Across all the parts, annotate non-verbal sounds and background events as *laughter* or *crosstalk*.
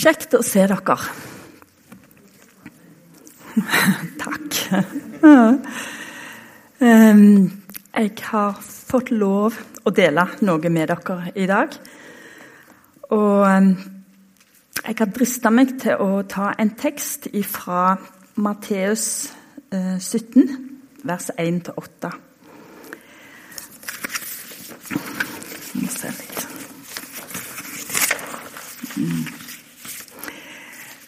Kjekt å se dere. *laughs* Takk. Jeg har fått lov å dele noe med dere i dag. Og jeg har drista meg til å ta en tekst fra Matteus 17, vers 1-8. Nå ser litt. Mm.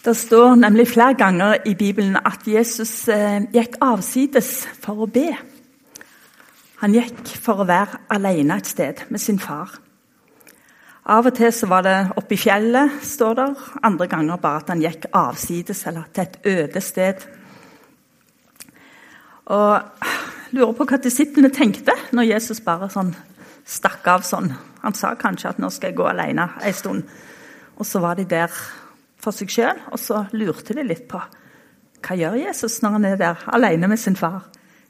Det står nemlig flere ganger i Bibelen at Jesus eh, gikk avsides for å be. Han gikk for å være alene et sted med sin far. Av og til så var det oppe i fjellet, står der. Andre ganger bare at han gikk avsides eller til et øde sted. Og lurer på hva disiplene tenkte når Jesus bare sånn stakk av sånn. Han sa kanskje at 'nå skal jeg gå alene en stund', og så var de der for seg sjøl, og så lurte de litt på hva gjør Jesus når han er der alene med sin far.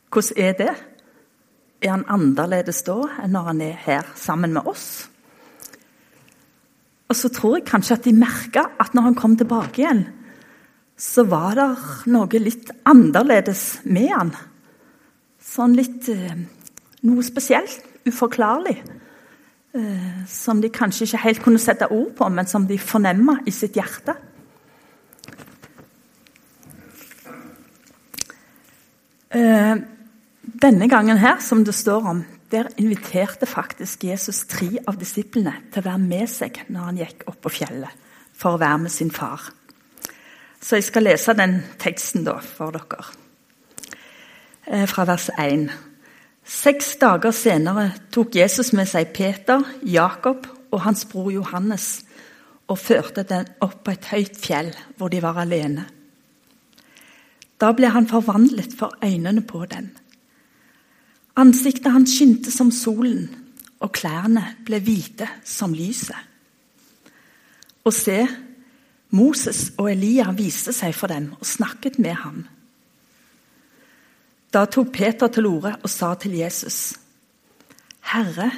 Hvordan er det? Er han annerledes da enn når han er her sammen med oss? Og så tror jeg kanskje at de merka at når han kom tilbake igjen, så var det noe litt annerledes med han. Sånn litt eh, Noe spesielt. Uforklarlig. Eh, som de kanskje ikke helt kunne sette ord på, men som de fornemma i sitt hjerte. Eh, denne gangen her, som det står om, der inviterte faktisk Jesus tre av disiplene til å være med seg når han gikk opp på fjellet for å være med sin far. Så jeg skal lese den teksten da for dere, eh, fra vers 1. Seks dager senere tok Jesus med seg Peter, Jakob og hans bror Johannes og førte den opp på et høyt fjell hvor de var alene. Da ble han forvandlet for øynene på dem. Ansiktet hans skinte som solen, og klærne ble hvite som lyset. Og se, Moses og Elia viste seg for dem og snakket med ham. Da tok Peter til orde og sa til Jesus.: Herre,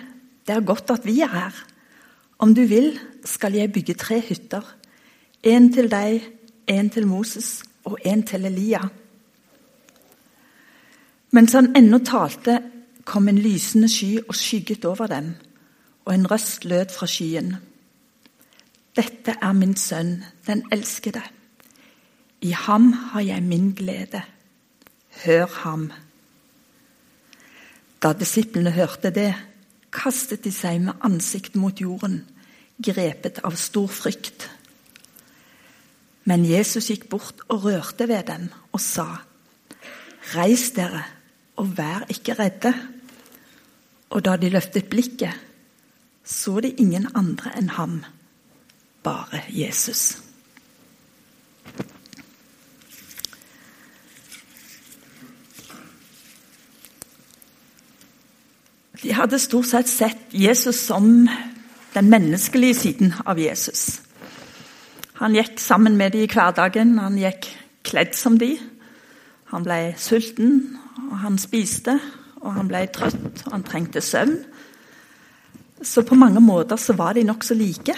det er godt at vi er her. Om du vil, skal jeg bygge tre hytter. En til deg, en til Moses og en til Elia. Mens han ennå talte, kom en lysende sky og skygget over dem, og en røst lød fra skyen. Dette er min sønn, den elskede. I ham har jeg min glede. Hør ham. Da disiplene hørte det, kastet de seg med ansikt mot jorden, grepet av stor frykt. Men Jesus gikk bort og rørte ved dem og sa, Reis dere og vær ikke redde. Og da de løftet blikket, så de ingen andre enn ham, bare Jesus. De hadde stort sett sett Jesus som den menneskelige siden av Jesus. Han gikk sammen med dem i hverdagen, han gikk kledd som de. Han ble sulten, og han spiste, og han ble trøtt, og han trengte søvn. Så på mange måter så var de nokså like.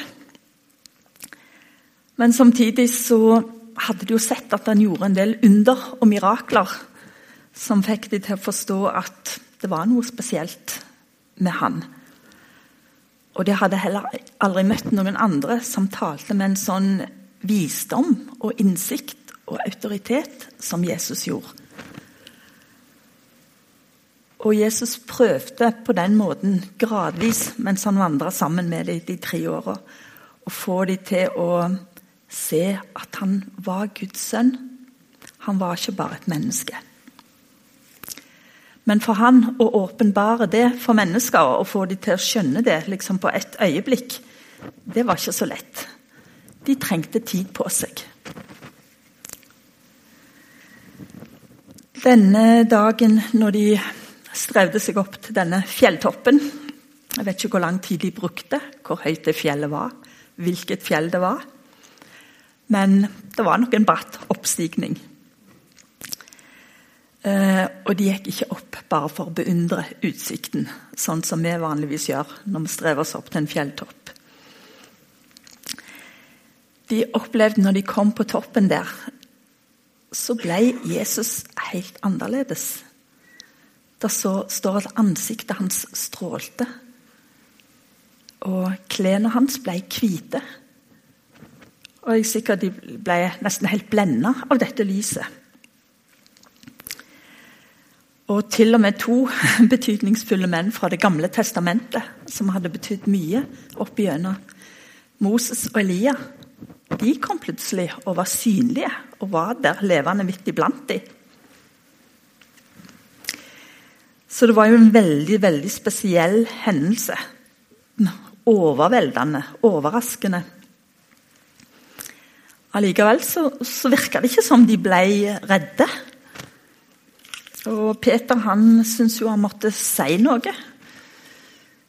Men samtidig så hadde de jo sett at han gjorde en del under og mirakler som fikk de til å forstå at det var noe spesielt med han. Og de hadde heller aldri møtt noen andre som talte med en sånn visdom og innsikt og autoritet som Jesus gjorde. Og Jesus prøvde på den måten gradvis, mens han vandra sammen med dem de tre åra, å få dem til å se at han var Guds sønn. Han var ikke bare et menneske. Men for han å åpenbare det for mennesker og få dem til å skjønne det liksom på et øyeblikk, det var ikke så lett. De trengte tid på seg. Denne dagen når de strevde seg opp til denne fjelltoppen Jeg vet ikke hvor lang tid de brukte, hvor høyt det fjellet var, hvilket fjell det var. Men det var nok en bratt oppstigning. Eh, og de gikk ikke opp bare for å beundre utsikten, sånn som vi vanligvis gjør når vi strever oss opp til en fjelltopp. de opplevde når de kom på toppen der, så ble Jesus helt annerledes. Det står at ansiktet hans strålte. Og klærne hans ble hvite. Og jeg er sikker de ble nesten helt blenda av dette lyset. Og til og med to *laughs* betydningsfulle menn fra Det gamle testamentet, som hadde betydd mye opp igjennom Moses og Elia, de kom plutselig og var synlige og var der levende midt iblant dem. Så det var jo en veldig, veldig spesiell hendelse. Overveldende, overraskende. Allikevel så, så virka det ikke som de ble redde. Og Peter han syntes jo han måtte si noe.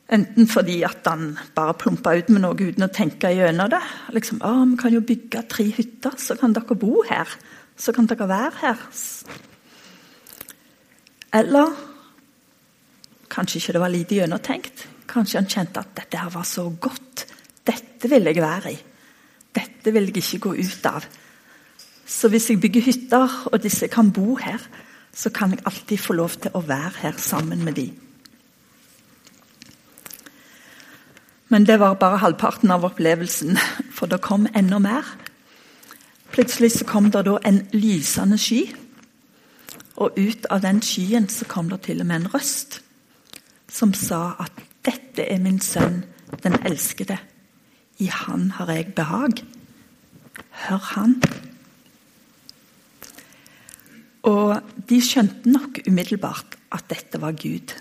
Enten fordi at han bare plumpa ut med noe uten å tenke gjennom det. Liksom, å, 'Vi kan jo bygge tre hytter, så kan dere bo her. Så kan dere være her.' Eller kanskje ikke det var lite gjennomtenkt. Kanskje han kjente at dette her var så godt. Dette vil jeg være i. Dette vil jeg ikke gå ut av. Så hvis jeg bygger hytter, og disse kan bo her, så kan jeg alltid få lov til å være her sammen med dem. Men det var bare halvparten av opplevelsen, for det kom enda mer. Plutselig så kom det da en lysende sky. Og ut av den skyen så kom det til og med en røst som sa at 'dette er min sønn, den elskede'. I han har jeg behag. Hør han. Og de skjønte nok umiddelbart at dette var Gud.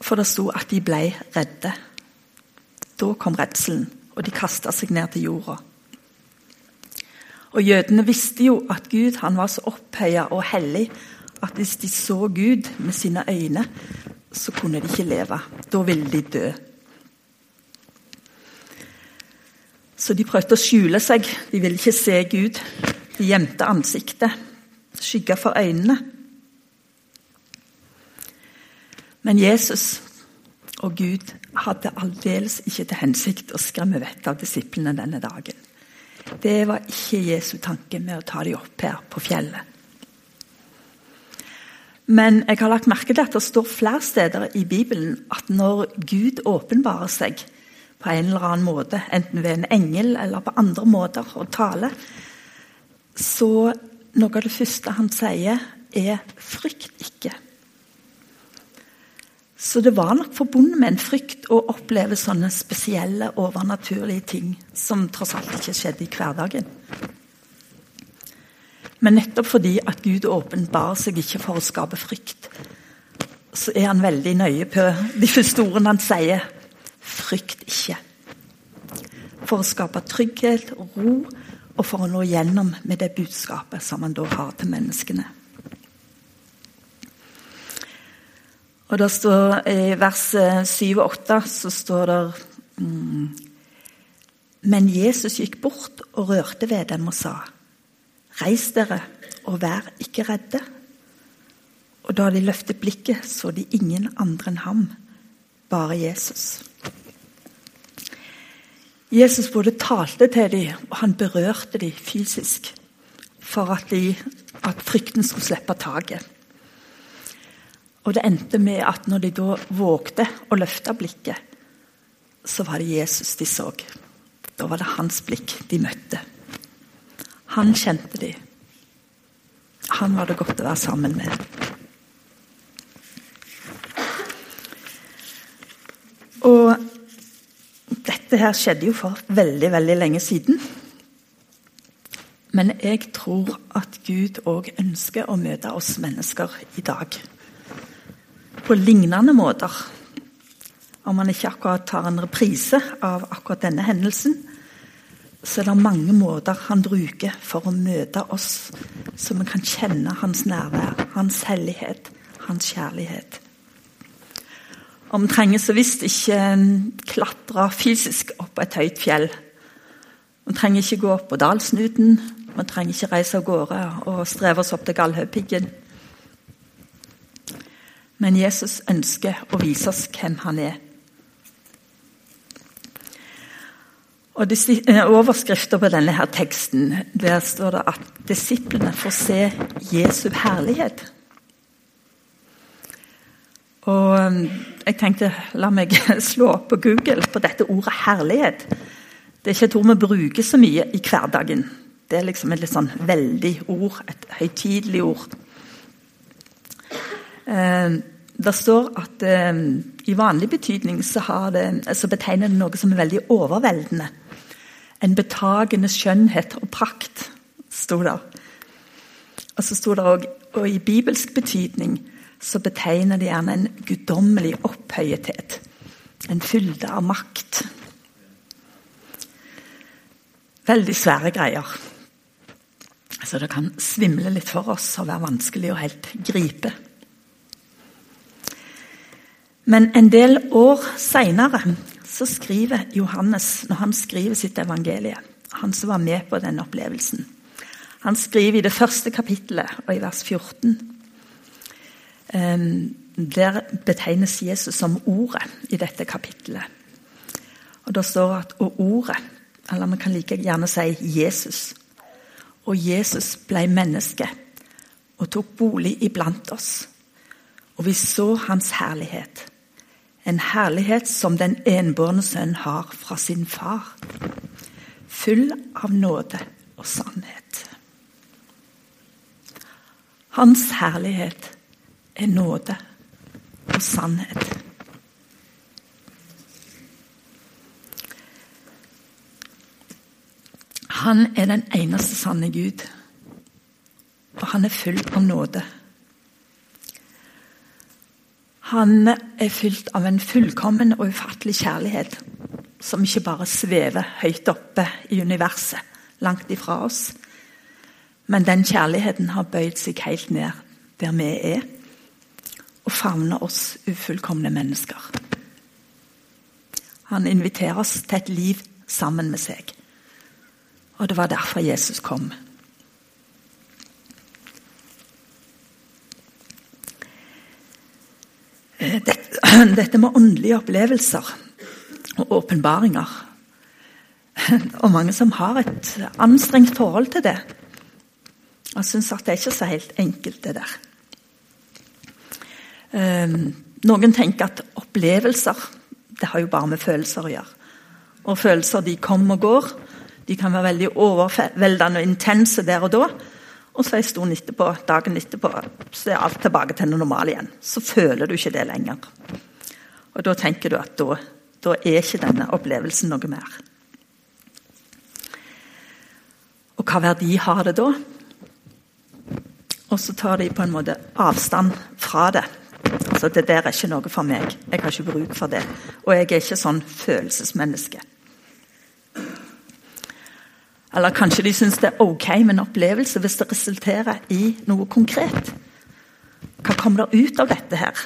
For det sto at de ble redde. Da kom redselen, og de kasta seg ned til jorda. Og Jødene visste jo at Gud var så opphøya og hellig at hvis de så Gud med sine øyne, så kunne de ikke leve. Da ville de dø. Så de prøvde å skjule seg. De ville ikke se Gud. De gjemte ansiktet, skygga for øynene. Men Jesus og Gud hadde aldeles ikke til hensikt å skremme vettet av disiplene denne dagen. Det var ikke Jesu tanke med å ta dem opp her på fjellet. Men jeg har lagt merke til at det står flere steder i Bibelen at når Gud åpenbarer seg på en eller annen måte, enten ved en engel eller på andre måter å tale, så noe av det første han sier, er 'frykt ikke'. Så det var nok forbundet med en frykt å oppleve sånne spesielle, overnaturlige ting som tross alt ikke skjedde i hverdagen. Men nettopp fordi at Gud åpenbarer seg ikke for å skape frykt, så er han veldig nøye på de første ordene han sier. Frykt ikke. For å skape trygghet og ro, og for å nå gjennom med det budskapet som han da har til menneskene. Og da står I vers 7 og 8 så står det mm, Men Jesus gikk bort og rørte ved dem og sa:" Reis dere, og vær ikke redde. Og da de løftet blikket, så de ingen andre enn ham, bare Jesus. Jesus både talte til dem, og han berørte dem fysisk for at, de, at frykten skulle slippe taket. Og det endte med at når de da vågte å løfte blikket, så var det Jesus de så. Da var det hans blikk de møtte. Han kjente de. Han var det godt å være sammen med. Og dette her skjedde jo for veldig, veldig lenge siden. Men jeg tror at Gud òg ønsker å møte oss mennesker i dag. På lignende måter. Om han ikke akkurat tar en reprise av akkurat denne hendelsen, så er det mange måter han bruker for å møte oss, så vi kan kjenne hans nærvær, hans hellighet, hans kjærlighet. Vi trenger så visst ikke klatre fysisk opp et høyt fjell. Vi trenger ikke gå opp på dalsnuten, vi trenger ikke reise av gårde og streve oss opp til Galdhøpiggen. Men Jesus ønsker å vise oss hvem han er. Og Overskriften på denne her teksten der står det at disiplene får se Jesu herlighet. Og eh, jeg tenkte la meg *laughs* slå på Google på dette ordet 'herlighet'. Det er ikke et ord vi bruker så mye i hverdagen. Det er liksom et litt sånn veldig ord, et høytidelig ord. Eh, det står at eh, i vanlig betydning så, det, så, betegner det noe som er veldig overveldende. En betagende skjønnhet og prakt, sto der. Og så sto det òg Og i bibelsk betydning så betegner det gjerne en guddommelig opphøyethet. En fylde av makt. Veldig svære greier. Så det kan svimle litt for oss og være vanskelig å helt gripe. Men en del år seinere skriver Johannes, når han skriver sitt evangelie, han som var med på den opplevelsen Han skriver i det første kapittelet og i vers 14 ehm, Der betegnes Jesus som Ordet i dette kapittelet. Og Da står at og Ordet, eller man kan like gjerne si Jesus. Og Jesus ble menneske og tok bolig iblant oss. Og vi så hans herlighet en herlighet som den enbårne sønn har fra sin far. Full av nåde og sannhet. Hans herlighet er nåde og sannhet. Han er den eneste sanne Gud, og han er full av nåde han er fylt av en fullkommen og ufattelig kjærlighet som ikke bare svever høyt oppe i universet, langt ifra oss. Men den kjærligheten har bøyd seg helt ned der vi er, og favner oss ufullkomne mennesker. Han inviterer oss til et liv sammen med seg. Og det var derfor Jesus kom. Eh, dette *clears throat* med åndelige opplevelser og åpenbaringer. Og mange som har et anstrengt forhold til det. Og syns at det er ikke så helt enkelt, det der. Ehm, noen tenker at opplevelser det har jo bare med følelser å gjøre. Og følelser de kommer og går. De kan være veldig overveldende og intense der og da. Og så en stund etterpå, dagen etterpå så er alt tilbake til det normale igjen. Så føler du ikke det lenger. Og da tenker du at da, da er ikke denne opplevelsen noe mer. Og hva verdi har det da? Og så tar de på en måte avstand fra det. Altså, Det der er ikke noe for meg. Jeg har ikke bruk for det. Og jeg er ikke sånn følelsesmenneske. Eller kanskje de syns det er ok med en opplevelse hvis det resulterer i noe konkret. Hva kommer det ut av dette her?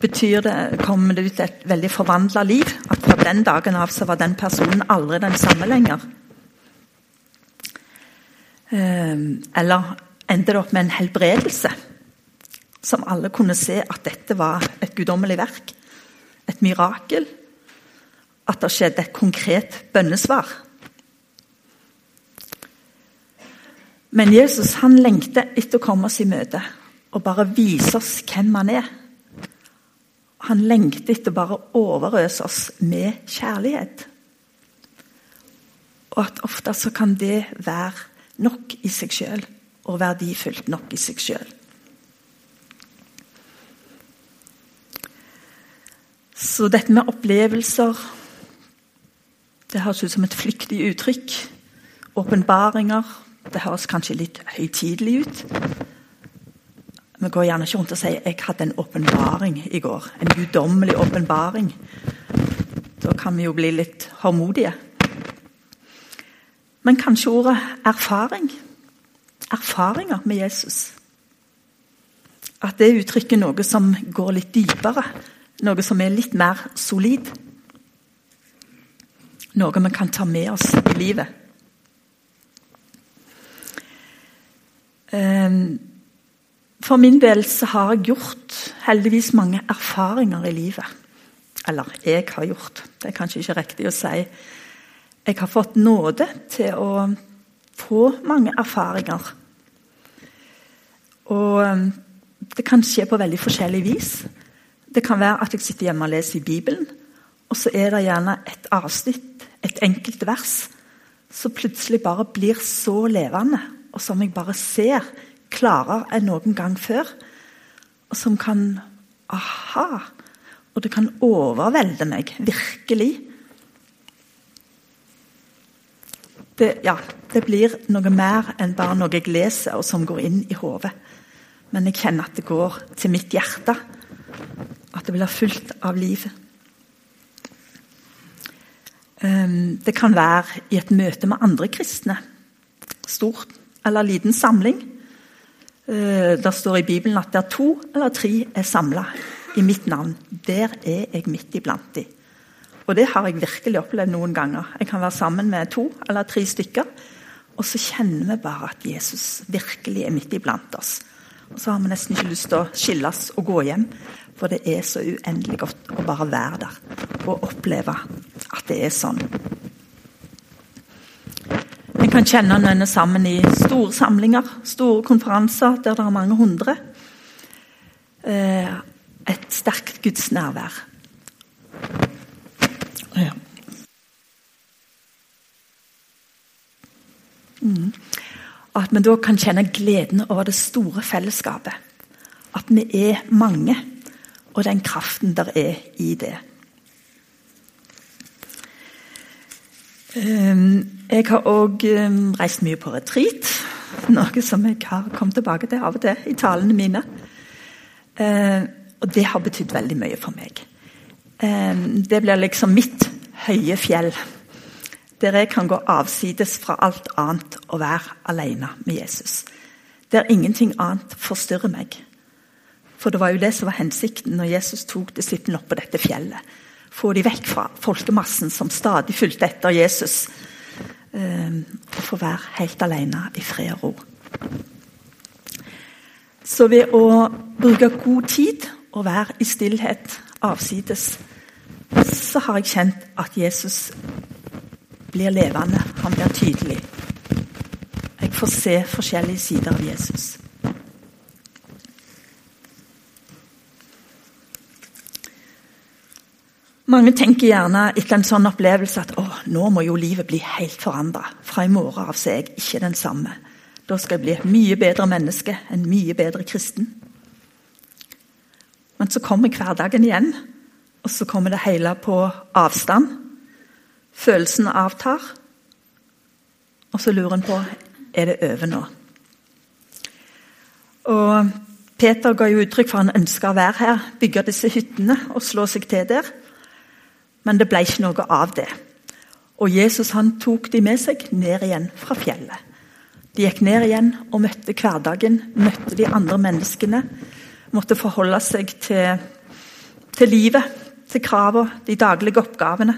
Betyr det, Kommer det ut et veldig forvandla liv? At fra den dagen av så var den personen aldri den samme lenger? Ehm, eller endte det opp med en helbredelse? Som alle kunne se at dette var et guddommelig verk? Et mirakel? At det skjedde et konkret bønnesvar? Men Jesus han lengter etter å komme oss i møte og bare vise oss hvem han er. Han lengter etter bare å overøse oss med kjærlighet. Og at ofte så kan det være nok i seg sjøl, og verdifullt nok i seg sjøl. Så dette med opplevelser Det høres ut som et flyktig uttrykk. Åpenbaringer, det høres kanskje litt høytidelig ut. Vi går gjerne ikke rundt og sier 'jeg hadde en åpenbaring i går'. En guddommelig åpenbaring. Da kan vi jo bli litt håndmodige. Men kanskje ordet erfaring. Erfaringer med Jesus. At det uttrykker noe som går litt dypere. Noe som er litt mer solid. Noe vi kan ta med oss i livet. Ehm, for min del så har jeg gjort heldigvis mange erfaringer i livet. Eller jeg har gjort. Det er kanskje ikke riktig å si. Jeg har fått nåde til å få mange erfaringer. Og um, det kan skje på veldig forskjellig vis. Det kan være at jeg sitter hjemme og leser i Bibelen, og så er det gjerne et avsnitt, et enkelt vers, som plutselig bare blir så levende, og som jeg bare ser klarere enn noen gang før. Og som kan Aha! Og det kan overvelde meg. Virkelig. Det, ja, det blir noe mer enn bare noe jeg leser og som går inn i hodet. Men jeg kjenner at det går til mitt hjerte. At det blir fullt av liv. Ehm, det kan være i et møte med andre kristne. Stor eller liten samling. Eh, det står i Bibelen at der to eller tre er samla i mitt navn, der er jeg midt iblant de. Og det har jeg virkelig opplevd noen ganger. Jeg kan være sammen med to eller tre stykker, og så kjenner vi bare at Jesus virkelig er midt iblant oss. Og så har vi nesten ikke lyst til å skilles og gå hjem, for det er så uendelig godt å bare være der og oppleve at det er sånn. Vi kan kjenne denne sammen i store samlinger, store konferanser der det er mange hundre. Eh, et sterkt gudsnærvær. Ja. Mm. At vi da kan kjenne gleden over det store fellesskapet. At vi er mange, og den kraften der er i det. Ehm, jeg har òg ehm, reist mye på retreat, *laughs* noe som jeg har kommet tilbake til av og til i talene mine. Ehm, og det har betydd veldig mye for meg. Det blir liksom mitt høye fjell der jeg kan gå avsides fra alt annet og være alene med Jesus. Der ingenting annet forstyrrer meg. For det var jo det som var hensikten når Jesus tok disiplene opp på dette fjellet. Få de vekk fra folkemassen som stadig fulgte etter Jesus. Ehm, og få være helt alene i fred og ro. Så ved å bruke god tid og være i stillhet avsides, så har jeg kjent at Jesus blir levende. Han blir tydelig. Jeg får se forskjellige sider av Jesus. Mange tenker gjerne etter en sånn opplevelse at å, nå må jo livet bli helt forandra. Fra i morgen av så er jeg ikke den samme. Da skal jeg bli et mye bedre menneske, en mye bedre kristen. Men så kommer hverdagen igjen, og så kommer det hele på avstand. Følelsen avtar. Og så lurer en på er det over nå. Og Peter ga jo uttrykk for han ønska å være her, bygge disse hyttene og slå seg til der. Men det ble ikke noe av det. Og Jesus han tok de med seg ned igjen fra fjellet. De gikk ned igjen og møtte hverdagen, møtte de andre menneskene. Måtte forholde seg til, til livet, til kravene, de daglige oppgavene.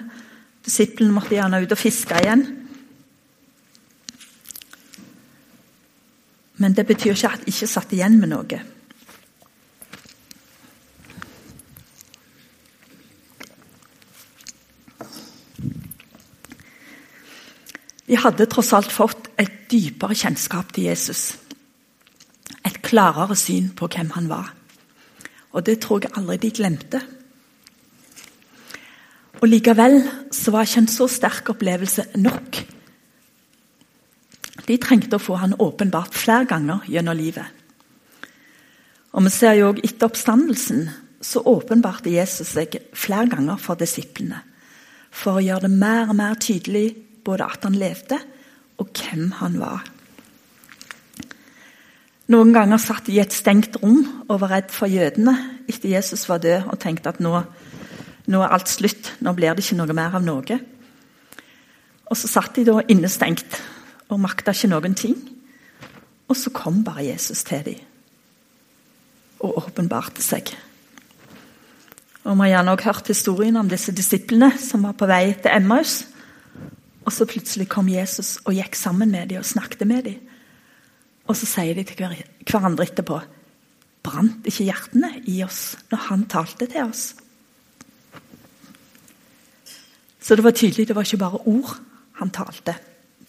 Disiplene måtte gjerne ut og fiske igjen. Men det betyr ikke at de ikke satt igjen med noe. De hadde tross alt fått et dypere kjennskap til Jesus. Et klarere syn på hvem han var. Og det tror jeg aldri de glemte. Og Likevel så var ikke en så sterk opplevelse nok. De trengte å få han åpenbart flere ganger gjennom livet. Og Vi ser jo etter oppstandelsen så åpenbarte Jesus seg flere ganger for disiplene. For å gjøre det mer og mer tydelig både at han levde, og hvem han var. Noen ganger satt de i et stengt rom og var redd for jødene etter Jesus var død, og tenkte at nå nå er alt slutt. Nå blir det ikke noe mer av noe. Og Så satt de da innestengt og makta ikke noen ting. Og så kom bare Jesus til dem og åpenbarte seg. Og Vi har gjerne også hørt historien om disse disiplene som var på vei til Emmaus. Og så plutselig kom Jesus og gikk sammen med dem og snakket med dem. Og så sier de til hverandre etterpå Brant ikke hjertene i oss når han talte til oss? Så det var tydelig det var ikke bare ord han talte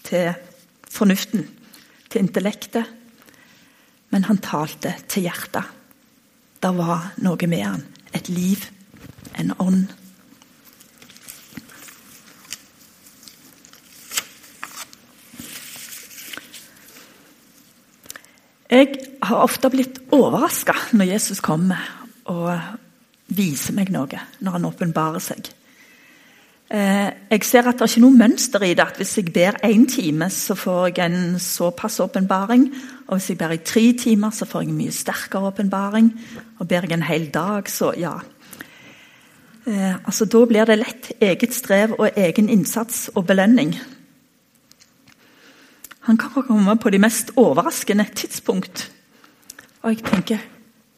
til fornuften, til intellektet, men han talte til hjertet. Det var noe med han. Et liv, en ånd. Jeg har ofte blitt overraska når Jesus kommer og viser meg noe, når han åpenbarer seg. Eh, jeg ser at det er ikke noe mønster i det. at Hvis jeg ber én time, så får jeg en såpass åpenbaring. Og hvis jeg ber i tre timer, så får jeg en mye sterkere åpenbaring. Og ber jeg en hel dag, så ja. Eh, altså Da blir det lett eget strev og egen innsats og belønning. Han kan komme på de mest overraskende tidspunkt. Og jeg tenker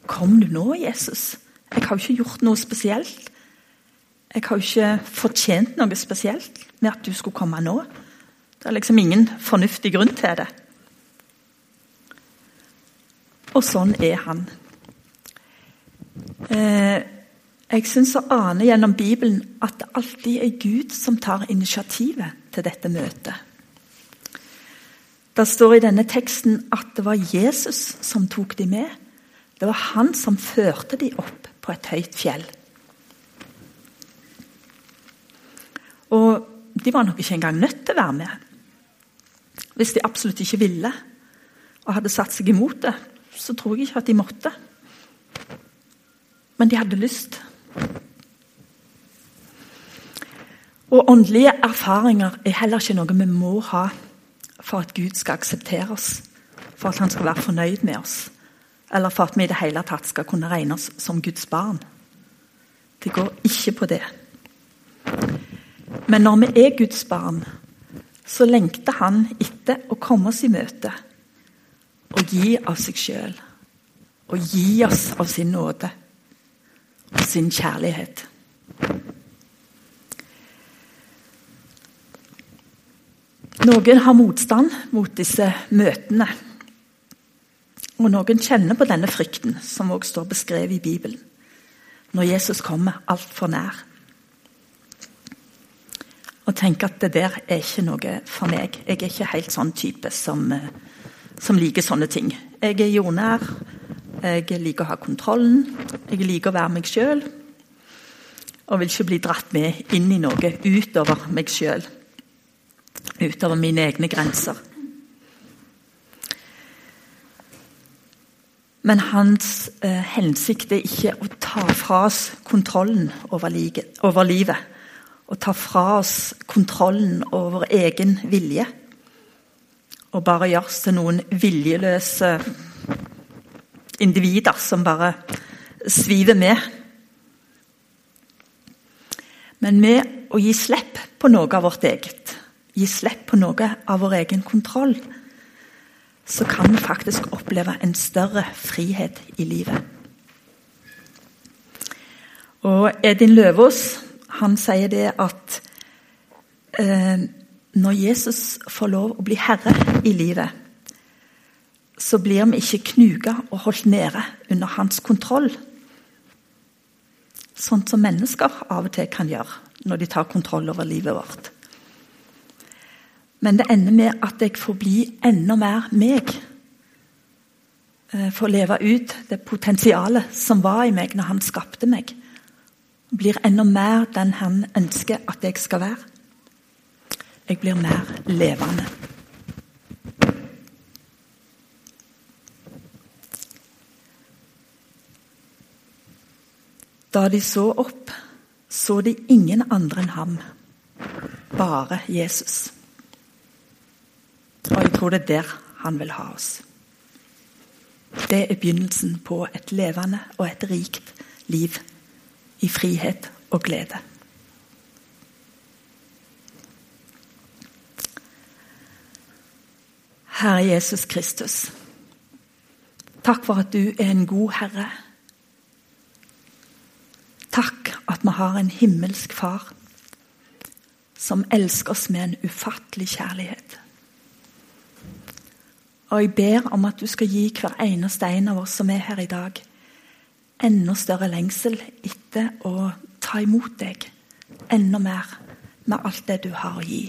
Kom du nå, Jesus? Jeg har jo ikke gjort noe spesielt. Jeg har jo ikke fortjent noe spesielt med at du skulle komme nå. Det er liksom ingen fornuftig grunn til det. Og sånn er han. Eh, jeg syns å ane gjennom Bibelen at det alltid er Gud som tar initiativet til dette møtet. Det står i denne teksten at det var Jesus som tok dem med. Det var han som førte dem opp på et høyt fjell. Og de var nok ikke engang nødt til å være med. Hvis de absolutt ikke ville og hadde satt seg imot det, så tror jeg ikke at de måtte. Men de hadde lyst. Og åndelige erfaringer er heller ikke noe vi må ha for at Gud skal akseptere oss, for at han skal være fornøyd med oss, eller for at vi i det hele tatt skal kunne regne oss som Guds barn. Det går ikke på det. Men når vi er Guds barn, så lengter han etter å komme oss i møte og gi av seg sjøl. Og gi oss av sin nåde og sin kjærlighet. Noen har motstand mot disse møtene. Og noen kjenner på denne frykten, som også står beskrevet i Bibelen, når Jesus kommer altfor nær. Og tenker at det der er ikke noe for meg. Jeg er ikke helt sånn type som, eh, som liker sånne ting. Jeg er jordnær. Jeg liker å ha kontrollen. Jeg liker å være meg sjøl. Og vil ikke bli dratt med inn i noe utover meg sjøl utover mine egne grenser. Men hans eh, hensikt er ikke å ta fra oss kontrollen over, livet, over livet. Å ta fra oss kontrollen over egen vilje. Og bare gjøre oss til noen viljeløse individer som bare sviver med. Men med å gi slipp på noe av vårt eget gi slipp på noe av vår egen kontroll, så kan vi faktisk oppleve en større frihet i livet. Og Edin Løvaas han sier det at eh, når Jesus får lov å bli herre i livet, så blir vi ikke knuga og holdt nede under hans kontroll. Sånn som mennesker av og til kan gjøre når de tar kontroll over livet vårt. Men det ender med at jeg får bli enda mer meg. Eh, får leve ut det potensialet som var i meg når han skapte meg. Blir enda mer den han ønsker at jeg skal være. Jeg blir mer levende. Da de så opp, så de ingen andre enn ham, bare Jesus. Tror det er der han vil ha oss. Det er begynnelsen på et levende og et rikt liv i frihet og glede. Herre Jesus Kristus. Takk for at du er en god herre. Takk at vi har en himmelsk far som elsker oss med en ufattelig kjærlighet. Og jeg ber om at du skal gi hver eneste en av oss som er her i dag, enda større lengsel etter å ta imot deg enda mer med alt det du har å gi.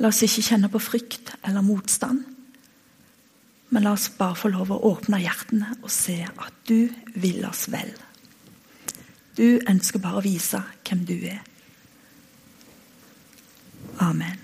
La oss ikke kjenne på frykt eller motstand, men la oss bare få lov å åpne hjertene og se at du vil oss vel. Du ønsker bare å vise hvem du er. Amen.